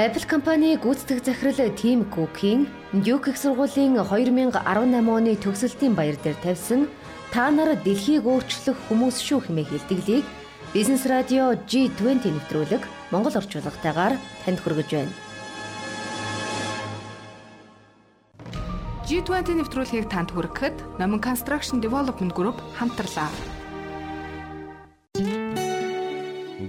Apple компани гүйцэтгэх захирал Тим Кукийн Duke их сургуулийн 2018 оны төгсөлтийн баяр дээр тавьсан та нар дэлхийг өөрчлөх хүмүүс шүү хэмээх илтгэлийг Бизнес радио G20 нэвтрүүлэг Монгол орчуулгатайгаар танд хүргэж байна. G20 нэвтрүүлгийг танд хүргэхэд Номин Construction Development Group хамтарлаа.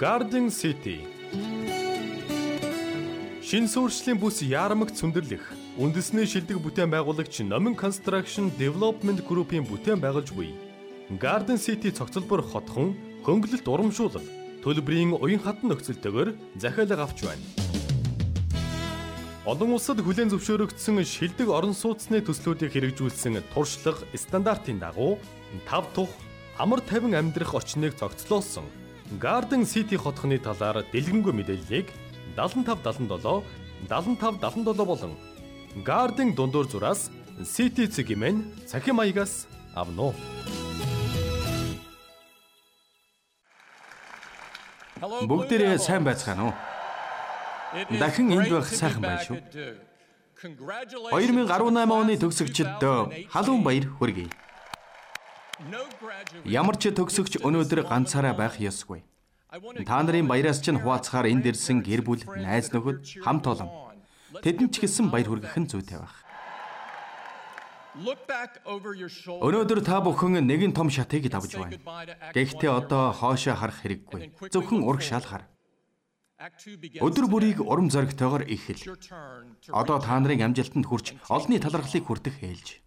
Garden City Шин сүршлийн бүс яармаг цөндөрлөх үндэсний шилдэг бүтээн байгуулагч Номин Construction Development Group-ийн бүтээн байгуулж буй Garden City цогцлбор хотхон хөнгөлөлт урамшуулал төлбөрийн уян хатан нөхцөлтэйгээр захиалга авч байна. Олон улсад хүлээн зөвшөөрөгдсөн шилдэг орон сууцны төслүүдийг хэрэгжүүлсэн туршлага стандартын дагуу тав тух амар тавин амьдрах орчныг цогцлоосон Garden City хотхны талаар дэлгэнгүй мэдээллийг 7577 7577 болон Garden дундуур зураас City цэгмэн цахим маягаас авно. Бүгдээрээ сайн байцгаана уу? Дахин энд байх сайхан байна шүү. 2018 оны төгсөгчд халуун баяр хүргэе. Ямар ч төгсөгч өнөөдөр ганцаараа байх ёсгүй. Та нарын баяраас чинь хуваацахаар энд ирсэн гэр бүл, найз нөхөд, хамт олон. Тэдэнд ч гэсэн баяр хүргэх нь зүйтэй байх. Өнөөдөр та бүхэн нэгэн том шатыг давж байна. Гэхдээ одоо хоошоо харах хэрэггүй. Зөвхөн ураг шал хар. Өдөр бүрийг урам зоригтойгоор ихэл. Одоо та нарын амжилтанд хүрч олонний талархлыг хүртэх ээлж.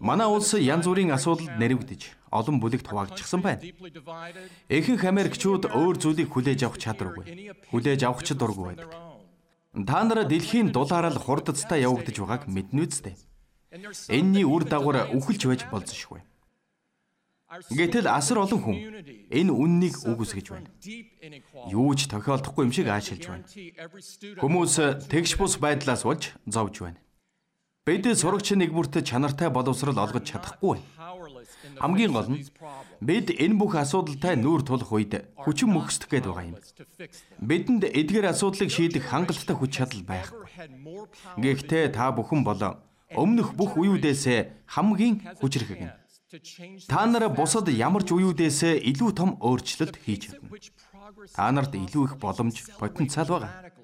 Манай улс янз бүрийн асуудалд нэрвэгдэж олон бүлэгт хуваагдчихсан байна. Ихэнх Америкчууд өөр зүйлийг хүлээж авах чадваргүй. Хүлээж авах ч дургүй байдаг. Та нар дэлхийн дулаараа хурдцтай явагдаж байгааг мэднэ үстэй. Энийний үр дагавар үхэлж байж болзошгүй. Гэтэл асар олон хүн энэ үннийг үгүйсгэж байна. Юу ч тохиолдохгүй юм шиг аашилж байна. Хүмүүс тэгш бус байдлаас болж зовж байна. Бид сурагч нэг бүрт чанартай боловсрал олгож чадахгүй. Хамгийн гол нь бид энэ бүх асуудалтай нүүр тулах үед хүчин мөхсдөх гээд байгаа юм. Бидэнд эдгээр асуудлыг шийдэх хангалттай хүч чадал байхгүй. Гэхдээ та бүхэн болоо өмнөх бүх үеүдээс хамгийн хүчрэх. Та нар бусад ямар ч үеүдээс илүү том өөрчлөлт хийж чадна. Та нарт илүү их боломж, потенциал байгаа.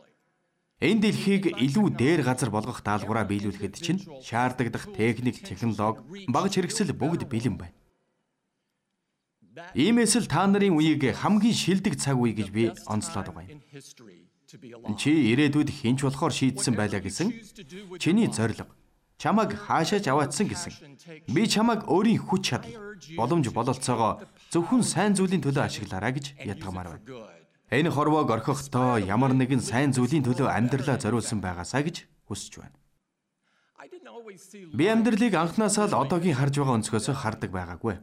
Энэ дэлхийг илүү дээр газар болгох даалгавраа биелүүлэхэд чинь шаардлагадах техник, технологи, багж хэрэгсэл бүгд бэлэн байна. Иймээс л та нарын үеийг хамгийн шилдэг цаг үе гэж би онцлоод байгаа юм. Чи ирээдүйд хинч болохоор шийдсэн байлаа гэсэн чиний зорилго чамайг хаашаач аваатсан гэсэн. Би чамайг өөрийн хүч чадал, боломж бололцоогоо зөвхөн сайн зүйлийн төлөө ашиглаарай гэж ятгамаар байна. Энэ хорвоог орхихдоо ямар нэгэн сайн зүйлийн төлөө амьдралаа зориулсан байгаасаа гэж хүсэж байна. Би амьдралыг анхнаасаа л одоогийн харж байгаа өнцгөөс хардаг байгаагүй.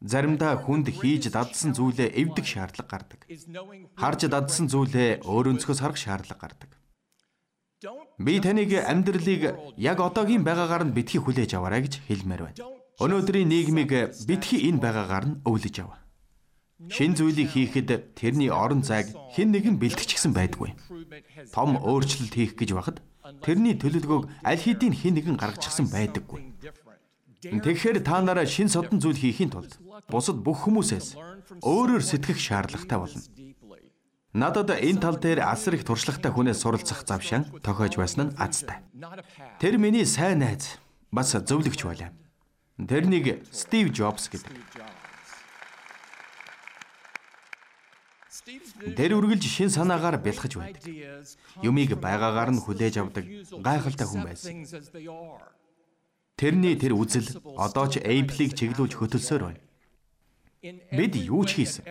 Заримдаа хүнд хийж дадсан зүйлээ эвдэх шаардлага гардаг. Харж дадсан зүйлээ өөр өнцгөөс харах шаардлага гардаг. Би таныг амьдралыг яг одоогийн байгаагаар нь битгий хүлээж аваарай гэж хэлмээр байна. Өнөөдрийн нийгмийг битгий энэ байгаагаар нь өвлөж ав. Шин зүйлийг хийхэд тэрний орон зайг хэн нэгэн бэлтгэжсэн байдгүй. Том өөрчлөлт хийх гэж байхад тэрний төлөвлөгөөг аль хэдийн хэн нэгэн гаргачихсан байдаггүй. Тэгэхээр та нараа шин содон зүйл хийхийн тулд бусад бүх хүмүүсээс өөрөөр сэтгэх шаардлагатай болно. Надад энэ тал дээр асар их туршлагатай хүнээс суралцах завшаан тохиож байсан нь азтай. Тэр миний сайн найз бас зөвлөгч байлаа. Тэрнийг Стив Джобс гэдэг. Тэр үргэлж шин санаагаар бэлхэж байдаг. Юмыг байгаагаар нь хүлээж авдаг гайхалтай хүн байсан. Тэрний тэр үзэл одоо ч Apple-ийг чиглүүлж хөтөлсөөр байна. Бид юу ч хийсэн.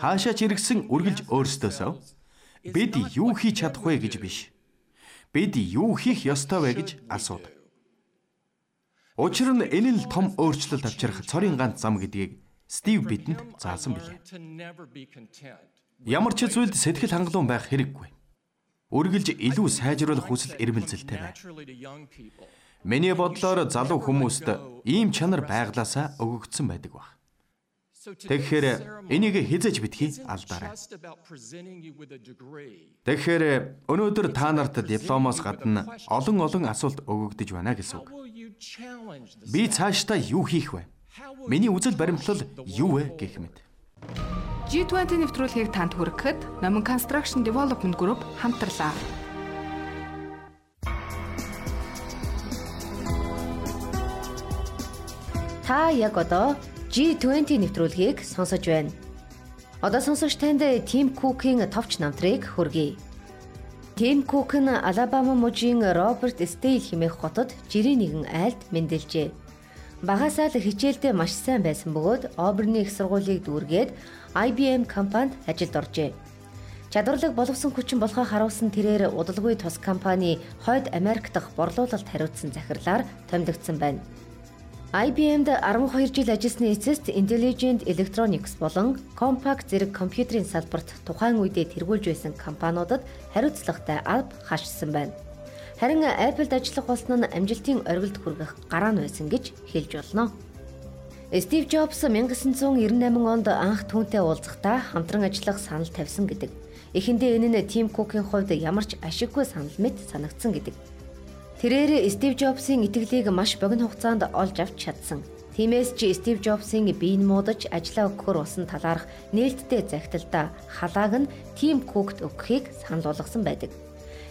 Хаашаа ч иргсэн үргэлж өөрсдөөсөө бид юу хийж чадах вэ гэж биш. Бид юу хийх ёстой вэ гэж асуудаг. Учир нь энэ л том өөрчлөлт авчрах цорын ганц зам гэдгийг Стив бидэнд заасан билээ. Ямар ч зүйлд сэтгэл хангалуун байх хэрэггүй. Үргэлж илүү сайжруулах хүсэл эрмэлзэлтэй бай. Миний бодлоор залуу хүмүүст ийм чанар байглаасаа өгөгдсөн байдаг баг. Тэгэхээр энийг хизэж битгий алдаарай. Тэгэхээр өнөөдөр та нарт дипломоос гадна олон олон асуулт өгөгдөж байна гэсэн үг. Би цаашдаа юу хийх вэ? Миний үзэл баримтлал юу вэ гэх мэт. G20 нэвтрүүлгийг танд хүргэхэд Номон Construction Development Group хамтарлаа. Та яг одоо G20 нэвтрүүлгийг сонсож байна. Одоо сонсогч танд Тим Кукийн товч намтрыг хүргэе. Тим Кук нь Алабама мужийн Роберт Стейл хэмээх хотод жирийн нэгэн айлд мэндэлжээ. Багасаа л хичээлдээ маш сайн байсан бөгөөд Оберны их сургуулийг дүүргээд IBM компанид ажилд оржээ. Чадварлаг боловсон хүчин болохоо харуулсан тэрээр удалгүй тус компани хойд Америк дахь борлуулалт хариуцсан захирлаар томилогдсон байна. IBM-д 12 жил ажилласны эцэст Intelligent Electronics болон Compaq зэрэг компьютерийн салбарт тухайн үедээ тэргүүлж байсан компаниудад хариуцлагатай алба хашсан байна. Харин Apple-д ажиллах болсон нь амжилтын оргилд хүргэх гараа нь байсан гэж хэлж болно. Стив Джобс 1998 онд анх түүнтэй уулзахдаа хамтран ажиллах санал тавьсан гэдэг. Эхэндээ энэ нь Тим Кукийн хувьд ямар ч ашиггүй санал мэт санагдсан гэдэг. Тэрээр Стив Джобсын итгэлийг маш богино хугацаанд олж авч чадсан. Тиймээс ч Стив Джобсын биеийн муудаж ажиллаа өгөхөр усан талаарх нээлттэй загталдаа халааг нь Тим Кукт өгөхийг санал болгосон байдаг.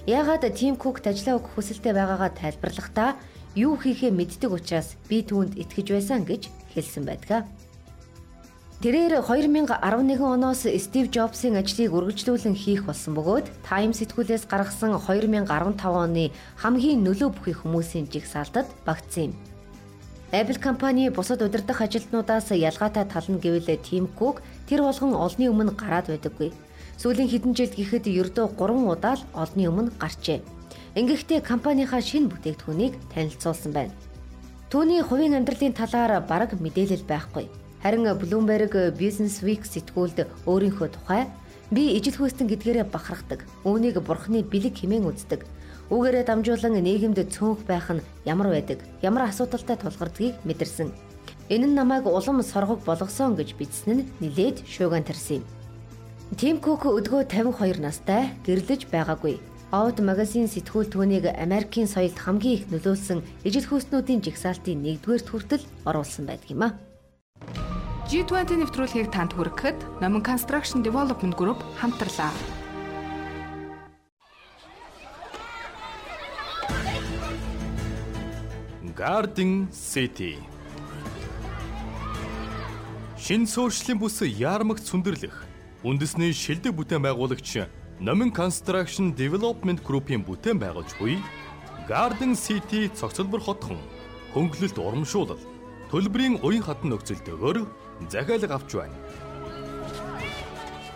Яагаад Тим Кукт ажиллаа өгөх хүсэлтэй байгаагаа тайлбарлахдаа юу хийхээ мэддэг учраас би түүнд итгэж байсан гэж хэлсэн байдаг. Тэрээр 2011 оноос Стив Джобсын ажлыг үргэлжлүүлэн хийх болсон бөгөөд Time сэтгүүлээс гаргасан 2015 оны хамгийн нөлөө бүхий хүмүүсийн жигсаалтад багтсан юм. Apple компани бусад удирдах ажилтнуудаас ялгаатай тал нь гэвэл Тим Кук тэр болгон олны өмнө гараад байдаггүй. Сүүлийн хэдэн жилд гэхэд ердөө 3 удаа л олны өмнө гарчээ. Ингэхдээ компанийхаа шинэ бүтээгдэхүүнийг танилцуулсан байна. Түүний хувийн амьдралын талаар бараг мэдээлэл байхгүй. Харин Bloomberg Business Week сэтгүүлд өөрийнхөө тухай би ижил хөөстөн гэдгээрээ бахархдаг. Үүнийг бурхны бэлэг хэмээн үздэг. Үүгээрээ дамжуулан нийгэмд цөөнх байх нь ямар байдаг, ямар асуудалтай тулгардгийг мэдэрсэн. Энэ нь намайг улам соргог болгосон гэж бичсэн нь нилээд шууган тарсан юм. Тим Кук өдгөө 52 настай гэрлэж байгаагүй. Out магазин сэтгүүл түүнийг Америкийн соёлд хамгийн их нөлөөлсөн ижил хүйснүүдийн жигсаалтын 1-р хүртэл оруулсан байдаг юм а. G20 нэвтрүүлгийг танд хүргэхэд Номон Construction Development Group хамтарлаа. Garden City Шин суурьшлийн бүс яармагт сүндэрлэх үндэсний шилдэг бүтээн байгуулагч Номин Construction Development Group-ийн бүтээн байгуулж буй Garden City цогцлбор хотхон хөнгөлөлт урамшуулал төлбөрийн уян хатан нөхцөлдөөр захиалга авч байна.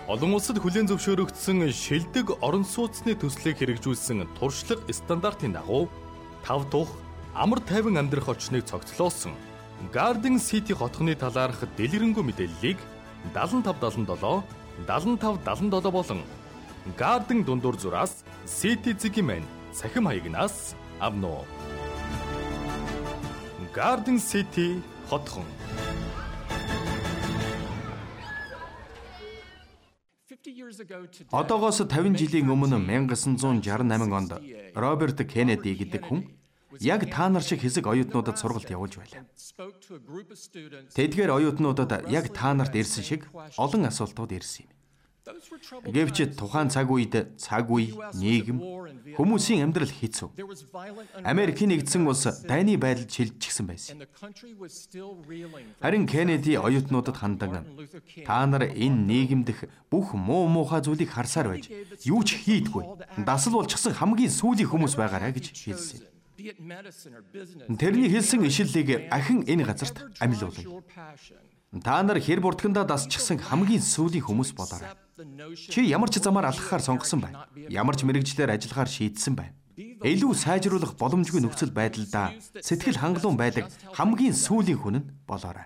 Олон улсад хүлээн зөвшөөрөгдсөн шилдэг орон сууцны төслийг хэрэгжүүлсэн туршлага стандартын дагуу тав тух амар тайван амьдрах орчныг цогцлоосон Garden City хотхны талаарх дэлгэрэнгүй мэдээллийг 7577 75 77 болон Garden дундуур зураас Citizen-ийн цахим хаягнаас авно. Garden City хотхон Одоогоос 50 жилийн өмнө 1968 онд Роберт Кеннеди гэдэг хүн яг та нар шиг хэсэг оюутнуудад сургалт явуулж байлаа. Тэдгээр оюутнуудад яг та нарт ирсэн шиг олон асуултууд ирсэн юм. Гэвч тухайн цаг үед цаг үе, нийгэм, хүмүүсийн амьдрал хэцүү. Америкийн нэгдсэн улс дайны байдалд шилжчихсэн байсан. Харин Кеннеди оюутнуудад хандан та нар энэ нийгэмдэх бүх муу муухай зүйлийг харсаар байж юу ч хийдгүй. Дасал болчихсон хамгийн сүүлийн хүмүүс байгаарай гэж хэлсэн. Тэрний хэлсэн ишлэлийг ахин энэ газарт амилуулъя. Та нар хэр бурдгандаа дасчихсан хамгийн сүүлийн хүмүүс болоорой. Чи ямар ч замаар алхахаар сонгосон байна. Ямар ч мэрэгжлэр ажиллахаар шийдсэн байна. Илүү сайжруулах боломжгүй нөхцөл байдлаа сэтгэл хангалуун байдаг хамгийн сүүлийн хүн нь болоорой.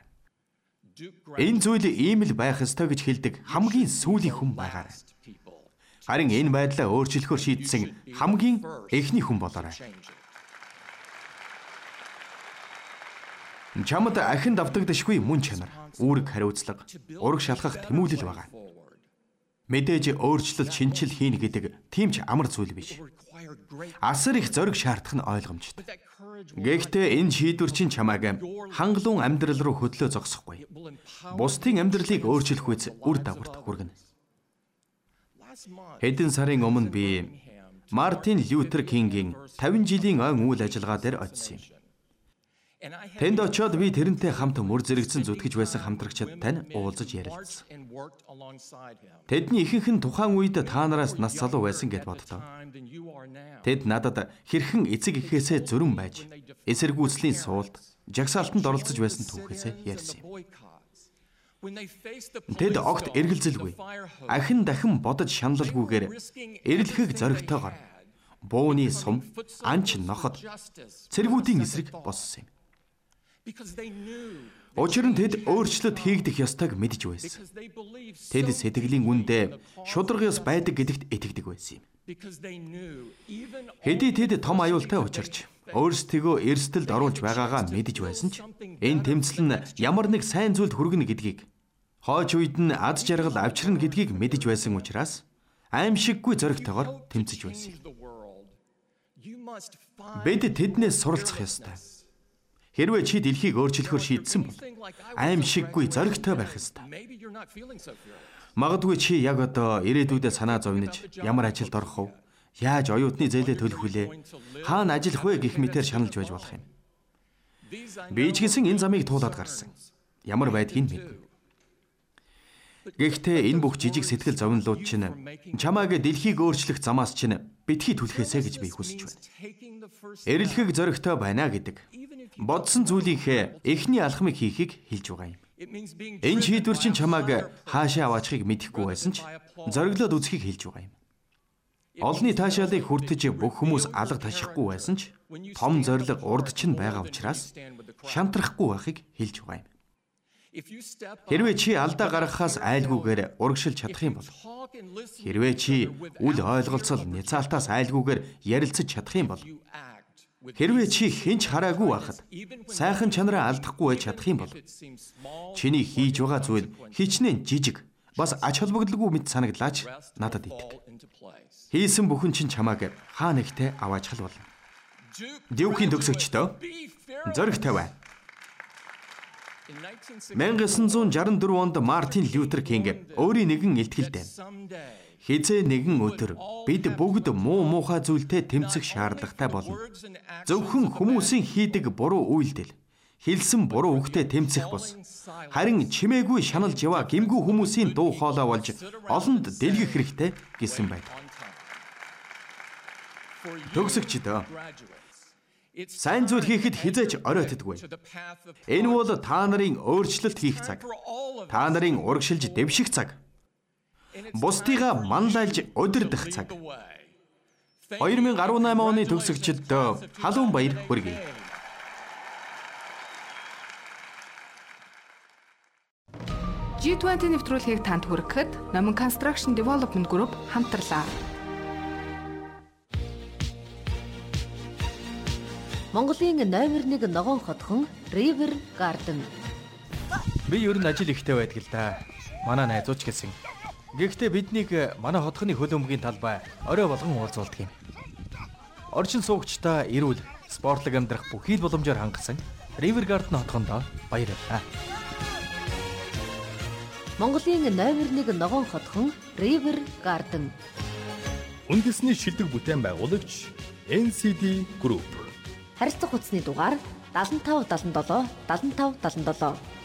Энэ зүйл ийм л байх ёстой гэж хэлдэг хамгийн сүүлийн хүн байгаарай. Харин энэ байдлаа өөрчлөхөөр шийдсэн хамгийн эхний хүн болоорой. Чамд ахин давтагдашгүй мөн чанар, үүрэг хариуцлага, ураг шалгах тэмүүлэл байгаа. Мэдээж өөрчлөлт шинчил хийн гэдэг тийм ч амар зүйл биш. Асар их зориг шаардах нь ойлгомжтой. Гэхдээ энэ шийдвэр чинь чамааг хангалуун амьдрал руу хөдлөө зогсохгүй. Бусдын амьдралыг өөрчлөх үз үр дагаварт хүргэнэ. Хэдэн сарын өмнө би Мартин Лютер Кингийн 50 жилийн ойн үйл ажиллагаа дээр очив юм. Тэнд очиод би тэрнтэй хамт мөр зэрэгцэн зүтгэж байсан хамтрагчид тань уулзаж ярилцсан. Тэдний ихэнх нь тухайн үед та нараас нас залуу байсан гэд боддоо. Тэд надад хэрхэн эцэг эхээсээ зөрөн байж эсэргүүцлийн суулд жагсаалтанд оролцож байсан түүхээсээ ярьсан юм. Тэд огт эргэлзэлгүй. Ахин дахин бодож шаналлгүйгээр эрэлхэг зоригтойгоор бууны сум, анч ноход цэргүүдийн эсрэг боссон юм. Учир нь тэд өөрчлөлт хийгдэх ёстойг мэдж байсан. Тэд сэтгэлийн үндэ шударгаас байдаг гэдэгт итгэдэг байсан юм. Хэдий тэд том аюултай учирч өөрсдийгөө эрсдэлд оруулж байгаагаа мэдж байсан ч энэ тэмцэл нь ямар нэг сайн зүйлд хүргэнэ гэдгийг хойч үед нь ад жаргал авчирна гэдгийг мэдж байсан учраас аимшиггүй зоригтойгоор тэмцэж байсан. Бид тэднээс суралцах ёстой. Хэрвээ чи дэлхийг өөрчлөхөөр шийдсэн бол аимшиггүй зоригтой байх ёстой. Магадгүй чи яг одоо ирээдүйдээ санаа зовниж ямар ажилд орох вэ? Яаж оюутны зээлээ төлөх вүлээ? Хаана ажиллах вэ гэх мэтээр шаналж байж болох юм. Би ч гэсэн энэ замыг туулаад гарсан. Ямар байдгийг мэднэ. Гэхдээ энэ бүх жижиг сэтгэл зовнилууд чинь чамааг дэлхийг өөрчлөх замаас чинь битгий түлхээсэ гэж би хүсэж байна. Эрэлхэг зөрөгтэй байна гэдэг бодсон зүйлийнхээ эхний алхмыг хийхийг хэлж байгаа юм. Энэ шийдвэр чинь чамааг хаашаа аваачихыг мэдэхгүй байсан ч зориглоод үзхийг хэлж байгаа юм. Олны таашаалыг хүртэж бүх хүмүүс алга ташихгүй байсан ч том зориг урд чинь байгаа учраас шантрахгүй байхыг хэлж байгаа юм. Хэрвээ чи алдаа гаргахаас айлгүйгээр урагшилж чадах юм бол хэрвээ чи үл ойлголцол няцаалтаас айлгүйгээр ярилцаж чадах юм бол Хэрвээ чи хинч хараагүй байхад сайхан чанараа алдахгүй байж чадах юм бол чиний хийж байгаа зүйл хичнээн жижиг бас ач холбогдолгүй мэт санагдлаач надад итг. Хийсэн бүхэн чинь чамааг хаа нэгтээ авааж хал болно. Дюкийн төгсөгчдөө зөрөх тавиа. 1964 онд Мартин Лютер Кинг өөрийн нэгэн илтгэлтэй Хизээ нэгэн өдөр бид бүгд муу муухай зүйлтэй тэмцэх шаардлагатай болно. Зөвхөн хүмүүсийн хийдэг буруу үйлдэл хэлсэн буруу үгтэй тэмцэх бус. Харин чимээгүй шаналж яваа гимгүү хүмүүсийн дуу хоолой болж олонд дэлгэх хэрэгтэй гэсэн байна. Төгсөгчдөө Сайн зүйл хийхэд хизээч оройтдаггүй. Энэ бол та нарын өөрчлөлт хийх цаг. Та нарын урагшилж дэвших цаг. Бусдыгаа манлайлж удирдах цаг. 2018 оны төгсөгчд халуун баяр хүргэе. G20 нэвтрүүлгийг танд хүргэхэд Номон Construction Development Group хамтарлаа. Монголын номер 1 ногоон хотхон River Garden. Би ер нь ажил ихтэй байдаг л да. Манай найзууч гэсэн. Гэхдээ биднийг э, манай хотхны хөлөмгийн талбай орой болгон уулзуулдаг юм. Орчин суугчдаа эрүүл спортлог амьдрах бүхий л боломжоор хангасан River Garden хотхондоо баярлалаа. Монголын номер 1 ногоон хотхон River Garden. Үндэсний шилдэг бүтээн байгуулагч NCD Group. Харилцах утасны дугаар 75 77 75 77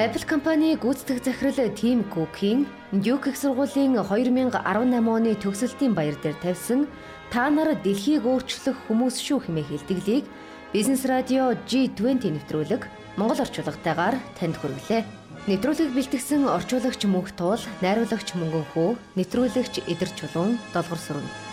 Apple компани гүйцэтгэх захирал Тим Кукийн Duke их сургуулийн 2018 оны төгсөлтийн баяр дээр тавьсан та нар дэлхийг өөрчлөх хүмүүс шүү хэмээх хэлтгэлийг Бизнес радио G20 нэвтрүүлэг Монгол орчуулгатайгаар танд хүргэлээ. Нэвтрүүлгийг бэлтгэсэн орчуулагч Мөнх Туул, найруулагч Мөнгөн хүү, нэвтрүүлэгч Идэр Чулуун, Долгор Сүрэн